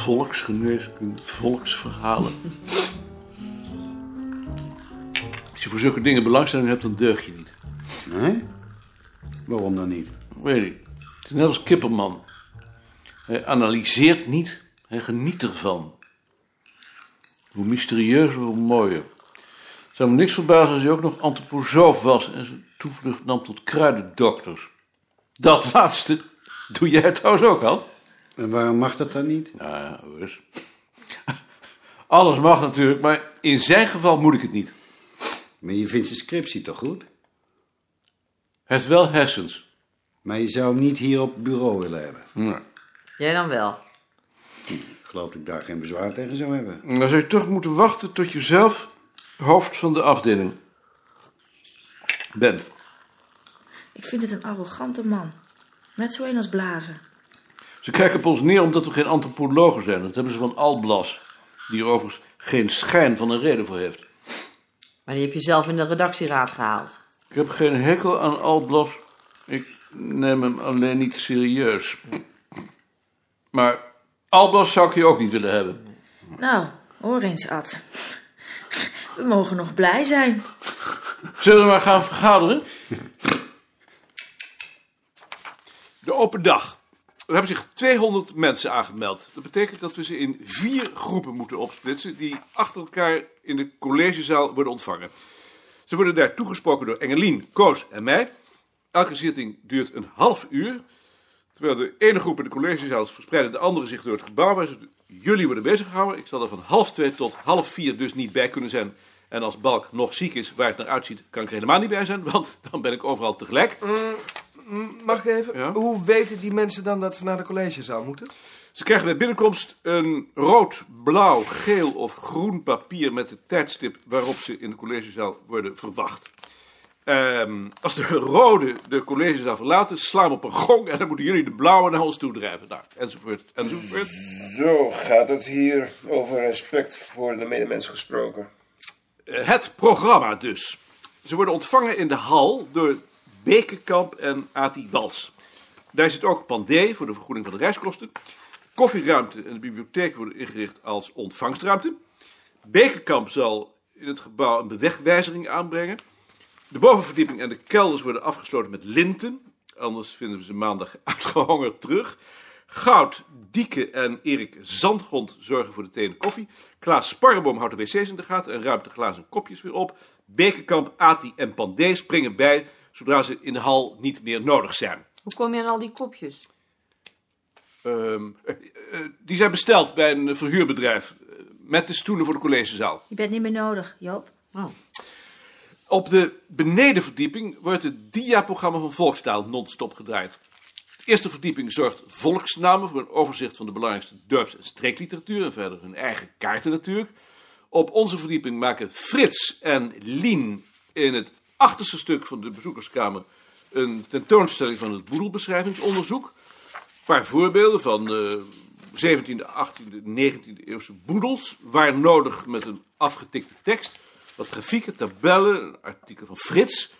volksgeneeskunde, volksverhalen. Als je voor zulke dingen belangstelling hebt, dan deug je niet. Nee? Waarom dan niet? Weet ik. Het is net als Kipperman. Hij analyseert niet, hij geniet ervan. Hoe mysterieuzer, hoe mooier. Het zou me niks verbazen als hij ook nog antroposoof was en zijn toevlucht nam tot kruidendokters. Dat laatste doe jij trouwens ook al. En waarom mag dat dan niet? Nou ja, hoor eens. Alles mag natuurlijk, maar in zijn geval moet ik het niet. Maar je vindt zijn scriptie toch goed? Het heeft wel hersens. Maar je zou hem niet hier op het bureau willen hebben. Nou, Jij dan wel. Ik geloof dat ik daar geen bezwaar tegen zou hebben. dan zou je toch moeten wachten tot je zelf hoofd van de afdeling bent. Ik vind het een arrogante man. Net zo een als Blazen. Ze kijken op ons neer omdat we geen antropologen zijn. Dat hebben ze van Alblas, die er overigens geen schijn van een reden voor heeft. Maar die heb je zelf in de redactieraad gehaald. Ik heb geen hekel aan Alblas. Ik neem hem alleen niet serieus. Maar Alblas zou ik hier ook niet willen hebben. Nou, hoor eens, Ad. We mogen nog blij zijn. Zullen we maar gaan vergaderen? De open dag. Er hebben zich 200 mensen aangemeld. Dat betekent dat we ze in vier groepen moeten opsplitsen... die achter elkaar in de collegezaal worden ontvangen. Ze worden daar toegesproken door Engelien, Koos en mij. Elke zitting duurt een half uur. Terwijl de ene groep in de collegezaal verspreiden de anderen zich door het gebouw. Waar jullie worden bezig gehouden. Ik zal er van half twee tot half vier dus niet bij kunnen zijn. En als Balk nog ziek is, waar het naar uitziet, kan ik er helemaal niet bij zijn. Want dan ben ik overal tegelijk. Mag ik even? Ja? Hoe weten die mensen dan dat ze naar de collegezaal moeten? Ze krijgen bij binnenkomst een rood, blauw, geel of groen papier met het tijdstip waarop ze in de collegezaal worden verwacht. Ehm, als de rode de collegezaal verlaten, slaan we op een gong en dan moeten jullie de blauwe naar ons toe drijven. Nou, enzovoort, enzovoort. Zo gaat het hier over respect voor de medemens gesproken. Eh, Het programma dus. Ze worden ontvangen in de hal door Bekenkamp en Ati Wals. Daar zit ook Pandé voor de vergoeding van de reiskosten. Koffieruimte en de bibliotheek worden ingericht als ontvangstruimte. Bekenkamp zal in het gebouw een bewegwijzering aanbrengen. De bovenverdieping en de kelders worden afgesloten met linten. Anders vinden we ze maandag uitgehongerd terug. Goud, Dieke en Erik Zandgrond zorgen voor de thee en koffie. Klaas Sparreboom houdt de wc's in de gaten en ruimt de glazen kopjes weer op. Bekenkamp, Ati en Pandé springen bij zodra ze in de hal niet meer nodig zijn. Hoe kom je aan al die kopjes? Eh, die zijn besteld bij een verhuurbedrijf eh, met de stoelen voor de collegezaal. Je bent niet meer nodig, Joop. Op de benedenverdieping wordt het diaprogramma van Volkstaal non-stop gedraaid. De eerste verdieping zorgt volksnamen voor een overzicht van de belangrijkste dorps- en streekliteratuur en verder hun eigen kaarten natuurlijk. Op onze verdieping maken Frits en Lien in het achterste stuk van de bezoekerskamer een tentoonstelling van het boedelbeschrijvingsonderzoek. Een paar voorbeelden van eh 17e, 18e, 19e eeuwse boedels, waar nodig met een afgetikte tekst. Wat grafieken, tabellen, een artikel van Frits.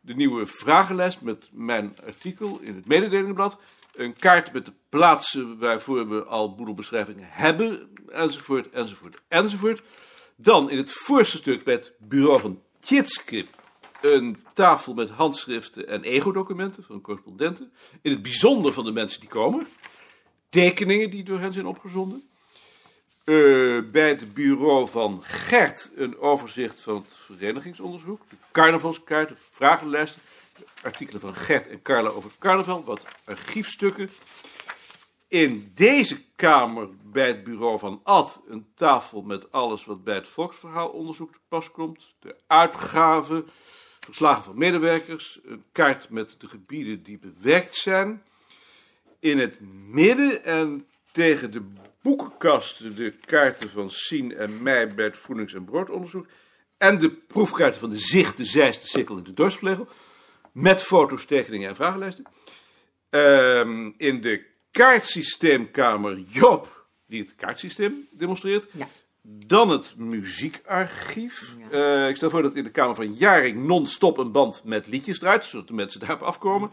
De nieuwe vragenlijst met mijn artikel in het mededelingenblad. Een kaart met de plaatsen waarvoor we al boedelbeschrijvingen hebben, enzovoort, enzovoort, enzovoort. Dan in het voorste stuk bij het bureau van Tjitske een tafel met handschriften en ego-documenten van correspondenten. In het bijzonder van de mensen die komen. Tekeningen die door hen zijn opgezonden. Eh, bij het bureau van Gert een overzicht van het verenigingsonderzoek. De carnavalskaart, de vragenlijsten. Artikelen van Gert en Carla over carnaval. Wat archiefstukken. In deze kamer bij het bureau van Ad een tafel met alles wat bij het volksverhaalonderzoek te pas komt. De uitgaven, verslagen van medewerkers, een kaart met de gebieden die bewerkt zijn. In het midden en tegen de boekenkasten de kaarten van Sien en mij bij het voedings- en broodonderzoek. En de proefkaarten van de Zicht, de Zeist, de Sikkel en de Dorsvlegel. Met foto's, tekeningen en vragenlijsten. Ehm, in de kaartsysteemkamer Joop, die het kaartsysteem demonstreert. Ja. Dan het muziekarchief. Eh, ik stel voor dat in de kamer van Jaring non-stop een band met liedjes draait, zodat de mensen daarop afkomen.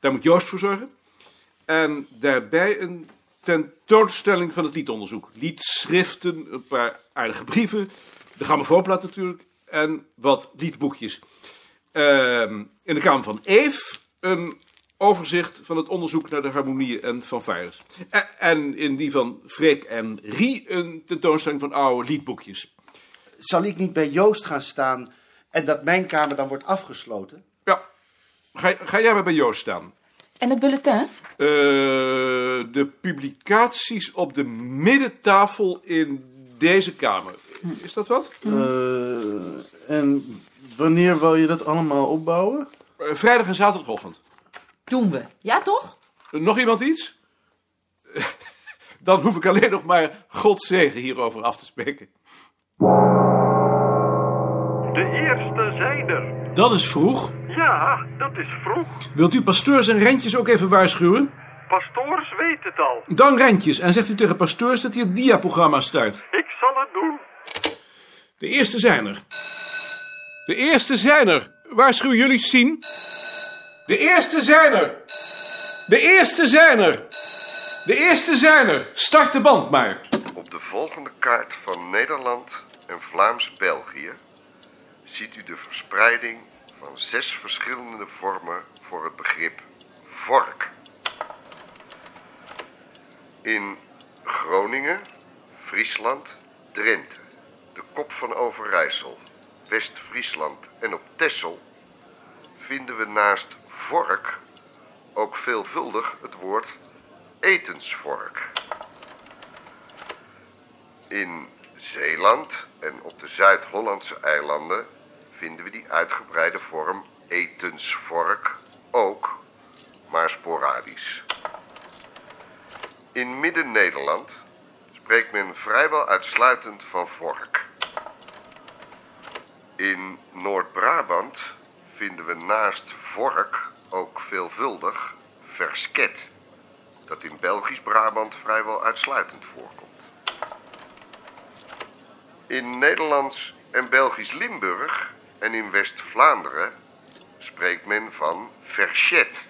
Daar moet Joost voor zorgen. En daarbij een tentoonstelling van het liedonderzoek. Liedschriften, een paar aardige brieven, de grammofoonplaat natuurlijk en wat liedboekjes. Ehm, in de kamer van Eve een overzicht van het onderzoek naar de harmonieën en fanfares. En, en in die van Freek en Rie een tentoonstelling van oude liedboekjes. Zal ik niet bij Joost gaan staan en dat mijn kamer dan wordt afgesloten? Ja, ga, ga jij maar bij Joost staan. En het bulletin? Eh, de publicaties op de middentafel in deze kamer. Is dat wat? Eh, en wanneer wil je dat allemaal opbouwen? Eh, vrijdag en zaterdagochtend. Doen we. Ja, toch? Nog iemand iets? Dan hoef ik alleen nog maar Gods zegen hierover af te spreken. De eerste zijn er. Dat is vroeg. Ja, dat is vroeg. Wilt u pasteurs en rentjes ook even waarschuwen? Pastoors weet het al. Dan rentjes en zegt u tegen pasteurs dat hij het diaprogramma start. Ik zal het doen. De eerste zijn er. De eerste zijn er. Waarschuw jullie zien. De eerste zijn er. De eerste zijn er. De eerste zijn er. Start de band maar. Op de volgende kaart van Nederland en Vlaams-België ziet u de verspreiding van zes verschillende vormen voor het begrip vork. In Groningen, Friesland, Drenthe, de Kop van Overijssel, West-Friesland en op Texel vinden we naast vork ook veelvuldig het woord etensvork. In Zeeland en op de Zuid-Hollandse eilanden vinden we die uitgebreide vorm etensvork ook, maar sporadisch. In Midden-Nederland spreekt men vrijwel uitsluitend van vork. In Noord-Brabant vinden we naast vork ook veelvuldig versket, dat in Belgisch Brabant vrijwel uitsluitend voorkomt. In Nederlands en Belgisch Limburg en in West-Vlaanderen spreekt men van verchet.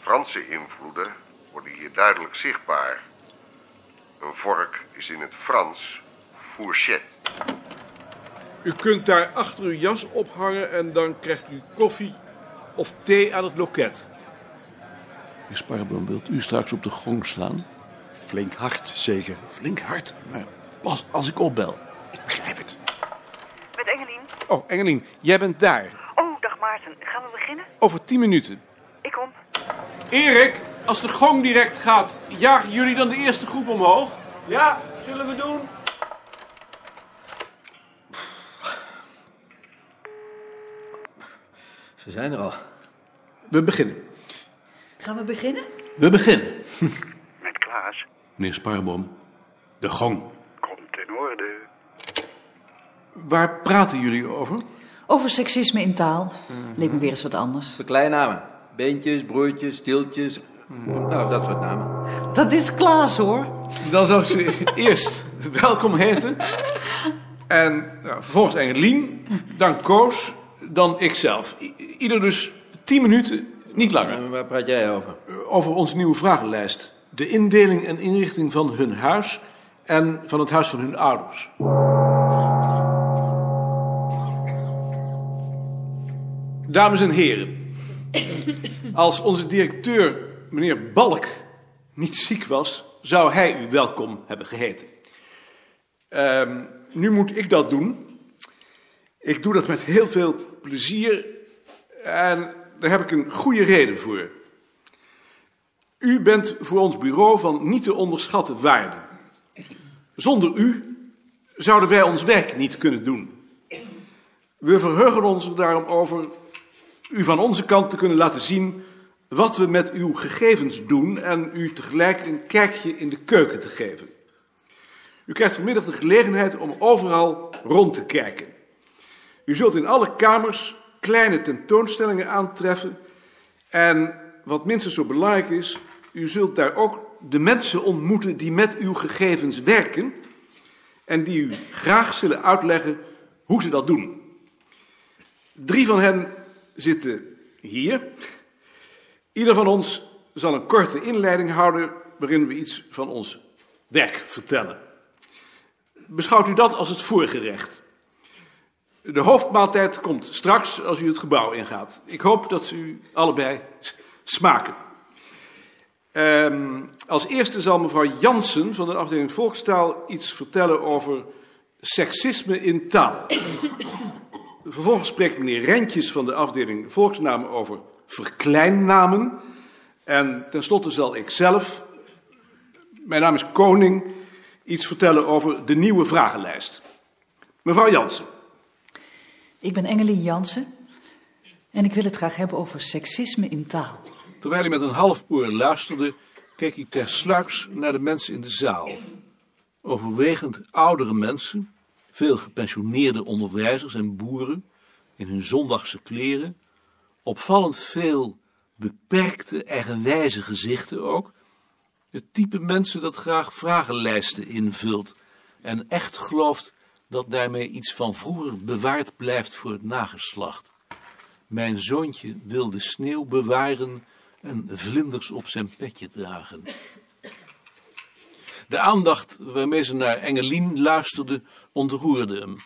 Franse invloeden worden hier duidelijk zichtbaar. Een vork is in het Frans fourchette. U kunt daar achter uw jas ophangen en dan krijgt u koffie of thee aan het loket. Meneer Sparreboom, wilt u straks op de gong slaan? Flink hard, zeker. Flink hard, maar pas als ik opbel. Ik begrijp het. Met Engelien. Oh, Engelien, jij bent daar. Oh, dag Maarten. Gaan we beginnen? Over tien minuten. Ik kom. Erik, als de gong direct gaat, jagen jullie dan de eerste groep omhoog? Ja, zullen we doen. Ze zijn er al. We beginnen. Gaan we beginnen? We beginnen. Met Klaas. Meneer Sparreboom, de gong. Komt in orde. Waar praten jullie over? Over seksisme in taal. Leek me weer eens wat anders. De kleinamen. Beentjes, broertjes, stieltjes. Nou, dat soort namen. Dat is Klaas hoor. Dan zou ik ze eerst welkom heten. En nou, vervolgens Engelien, dan Koos, dan ikzelf. I- ieder dus tien minuten, niet langer. En waar praat jij over? Over onze nieuwe vragenlijst. De indeling en inrichting van hun huis en van het huis van hun ouders. Dames en heren, als onze directeur, meneer Balk, niet ziek was, zou hij u welkom hebben geheten. Ehm, nu moet ik dat doen. Ik doe dat met heel veel plezier en daar heb ik een goede reden voor. U bent voor ons bureau van niet te onderschatten waarde. Zonder u zouden wij ons werk niet kunnen doen. We verheugen ons daarom over u van onze kant te kunnen laten zien wat we met uw gegevens doen en u tegelijk een kijkje in de keuken te geven. U krijgt vanmiddag de gelegenheid om overal rond te kijken. U zult in alle kamers kleine tentoonstellingen aantreffen en wat minstens zo belangrijk is, u zult daar ook de mensen ontmoeten die met uw gegevens werken en die u graag zullen uitleggen hoe ze dat doen. Drie van hen zitten hier. Ieder van ons zal een korte inleiding houden waarin we iets van ons werk vertellen. Beschouwt u dat als het voorgerecht. De hoofdmaaltijd komt straks als u het gebouw ingaat. Ik hoop dat u allebei smaken. Ehm, als eerste zal mevrouw Jansen van de afdeling Volkstaal iets vertellen over seksisme in taal. Vervolgens spreekt meneer Rentjes van de afdeling Volksnamen over verkleinnamen. En tenslotte zal ik zelf, mijn naam is Koning, iets vertellen over de nieuwe vragenlijst. Mevrouw Jansen. Ik ben Engelien Jansen en ik wil het graag hebben over seksisme in taal. Terwijl hij met een half oor luisterde, keek hij tersluiks naar de mensen in de zaal. Overwegend oudere mensen, veel gepensioneerde onderwijzers en boeren in hun zondagse kleren, opvallend veel beperkte, eigenwijze gezichten ook. Het type mensen dat graag vragenlijsten invult en echt gelooft dat daarmee iets van vroeger bewaard blijft voor het nageslacht. Mijn zoontje wil de sneeuw bewaren en vlinders op zijn petje dragen. De aandacht waarmee ze naar Engelien luisterde ontroerde hem.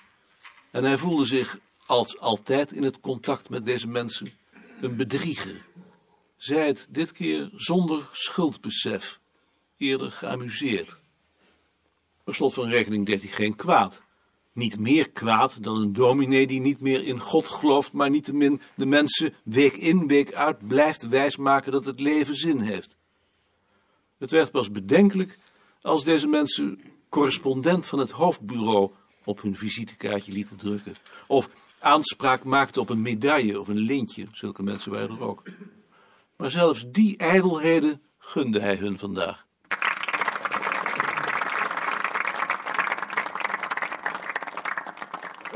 En hij voelde zich, als altijd in het contact met deze mensen, een bedrieger. Zij het dit keer zonder schuldbesef, eerder geamuseerd. Per slot van rekening deed hij geen kwaad. Niet meer kwaad dan een dominee die niet meer in God gelooft, maar niettemin de mensen week in, week uit blijft wijsmaken dat het leven zin heeft. Het werd pas bedenkelijk als deze mensen correspondent van het hoofdbureau op hun visitekaartje lieten drukken. Of aanspraak maakten op een medaille of een lintje, zulke mensen waren er ook. Maar zelfs die ijdelheden gunde hij hun vandaag.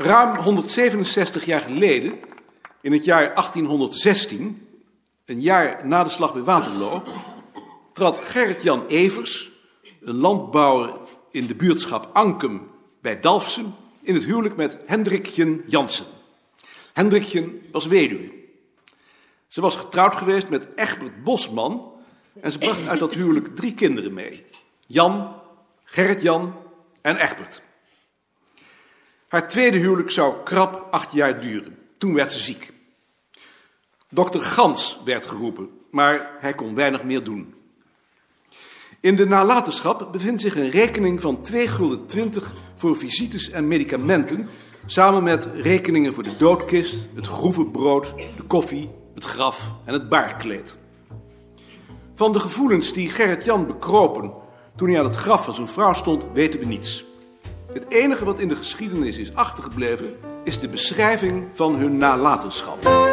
Ruim 167 jaar geleden, in het jaar 1816, een jaar na de slag bij Waterloo, trad Gerrit-Jan Evers, een landbouwer in de buurtschap Ankum bij Dalfsen, in het huwelijk met Hendrikjen Jansen. Hendrikjen was weduwe. Ze was getrouwd geweest met Egbert Bosman en ze bracht uit dat huwelijk drie kinderen mee. Jan, Gerrit-Jan en Egbert. Haar tweede huwelijk zou krap acht jaar duren. Toen werd ze ziek. Dokter Gans werd geroepen, maar hij kon weinig meer doen. In de nalatenschap bevindt zich een rekening van 2 gulden 20 voor visites en medicamenten, samen met rekeningen voor de doodkist, het groevenbrood, de koffie, het graf en het baardkleed. Van de gevoelens die Gerrit-Jan bekropen toen hij aan het graf van zijn vrouw stond, weten we niets. Het enige wat in de geschiedenis is achtergebleven, is de beschrijving van hun nalatenschap.